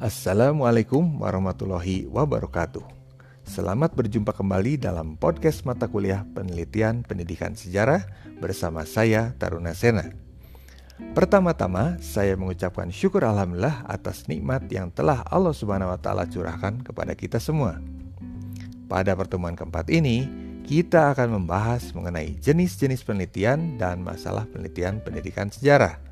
Assalamualaikum warahmatullahi wabarakatuh. Selamat berjumpa kembali dalam podcast mata kuliah penelitian pendidikan sejarah bersama saya Taruna Sena. Pertama-tama, saya mengucapkan syukur alhamdulillah atas nikmat yang telah Allah Subhanahu wa taala curahkan kepada kita semua. Pada pertemuan keempat ini, kita akan membahas mengenai jenis-jenis penelitian dan masalah penelitian pendidikan sejarah.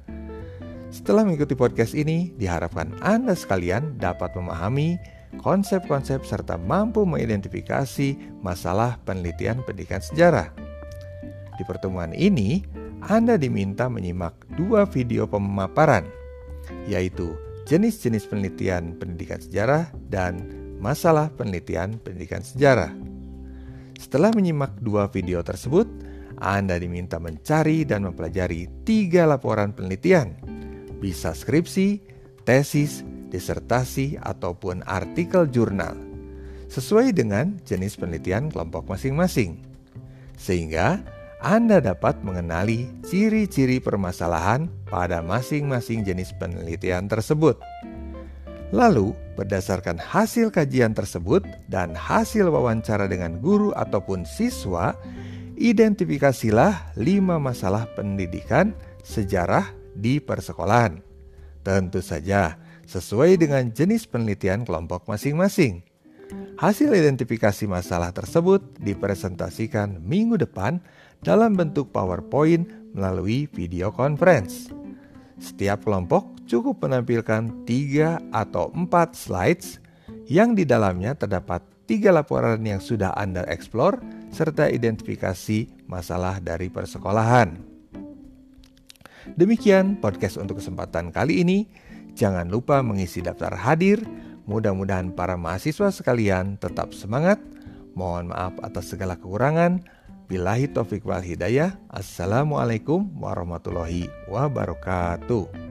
Setelah mengikuti podcast ini, diharapkan Anda sekalian dapat memahami konsep-konsep serta mampu mengidentifikasi masalah penelitian pendidikan sejarah. Di pertemuan ini, Anda diminta menyimak dua video pemaparan, yaitu jenis-jenis penelitian pendidikan sejarah dan masalah penelitian pendidikan sejarah. Setelah menyimak dua video tersebut, Anda diminta mencari dan mempelajari tiga laporan penelitian bisa skripsi, tesis, disertasi, ataupun artikel jurnal, sesuai dengan jenis penelitian kelompok masing-masing. Sehingga Anda dapat mengenali ciri-ciri permasalahan pada masing-masing jenis penelitian tersebut. Lalu, berdasarkan hasil kajian tersebut dan hasil wawancara dengan guru ataupun siswa, identifikasilah lima masalah pendidikan, sejarah, di persekolahan. Tentu saja sesuai dengan jenis penelitian kelompok masing-masing. Hasil identifikasi masalah tersebut dipresentasikan minggu depan dalam bentuk PowerPoint melalui video conference. Setiap kelompok cukup menampilkan tiga atau empat slides yang di dalamnya terdapat tiga laporan yang sudah Anda explore serta identifikasi masalah dari persekolahan. Demikian podcast untuk kesempatan kali ini. Jangan lupa mengisi daftar hadir. Mudah-mudahan para mahasiswa sekalian tetap semangat. Mohon maaf atas segala kekurangan. Bilahi taufik wal hidayah. Assalamualaikum warahmatullahi wabarakatuh.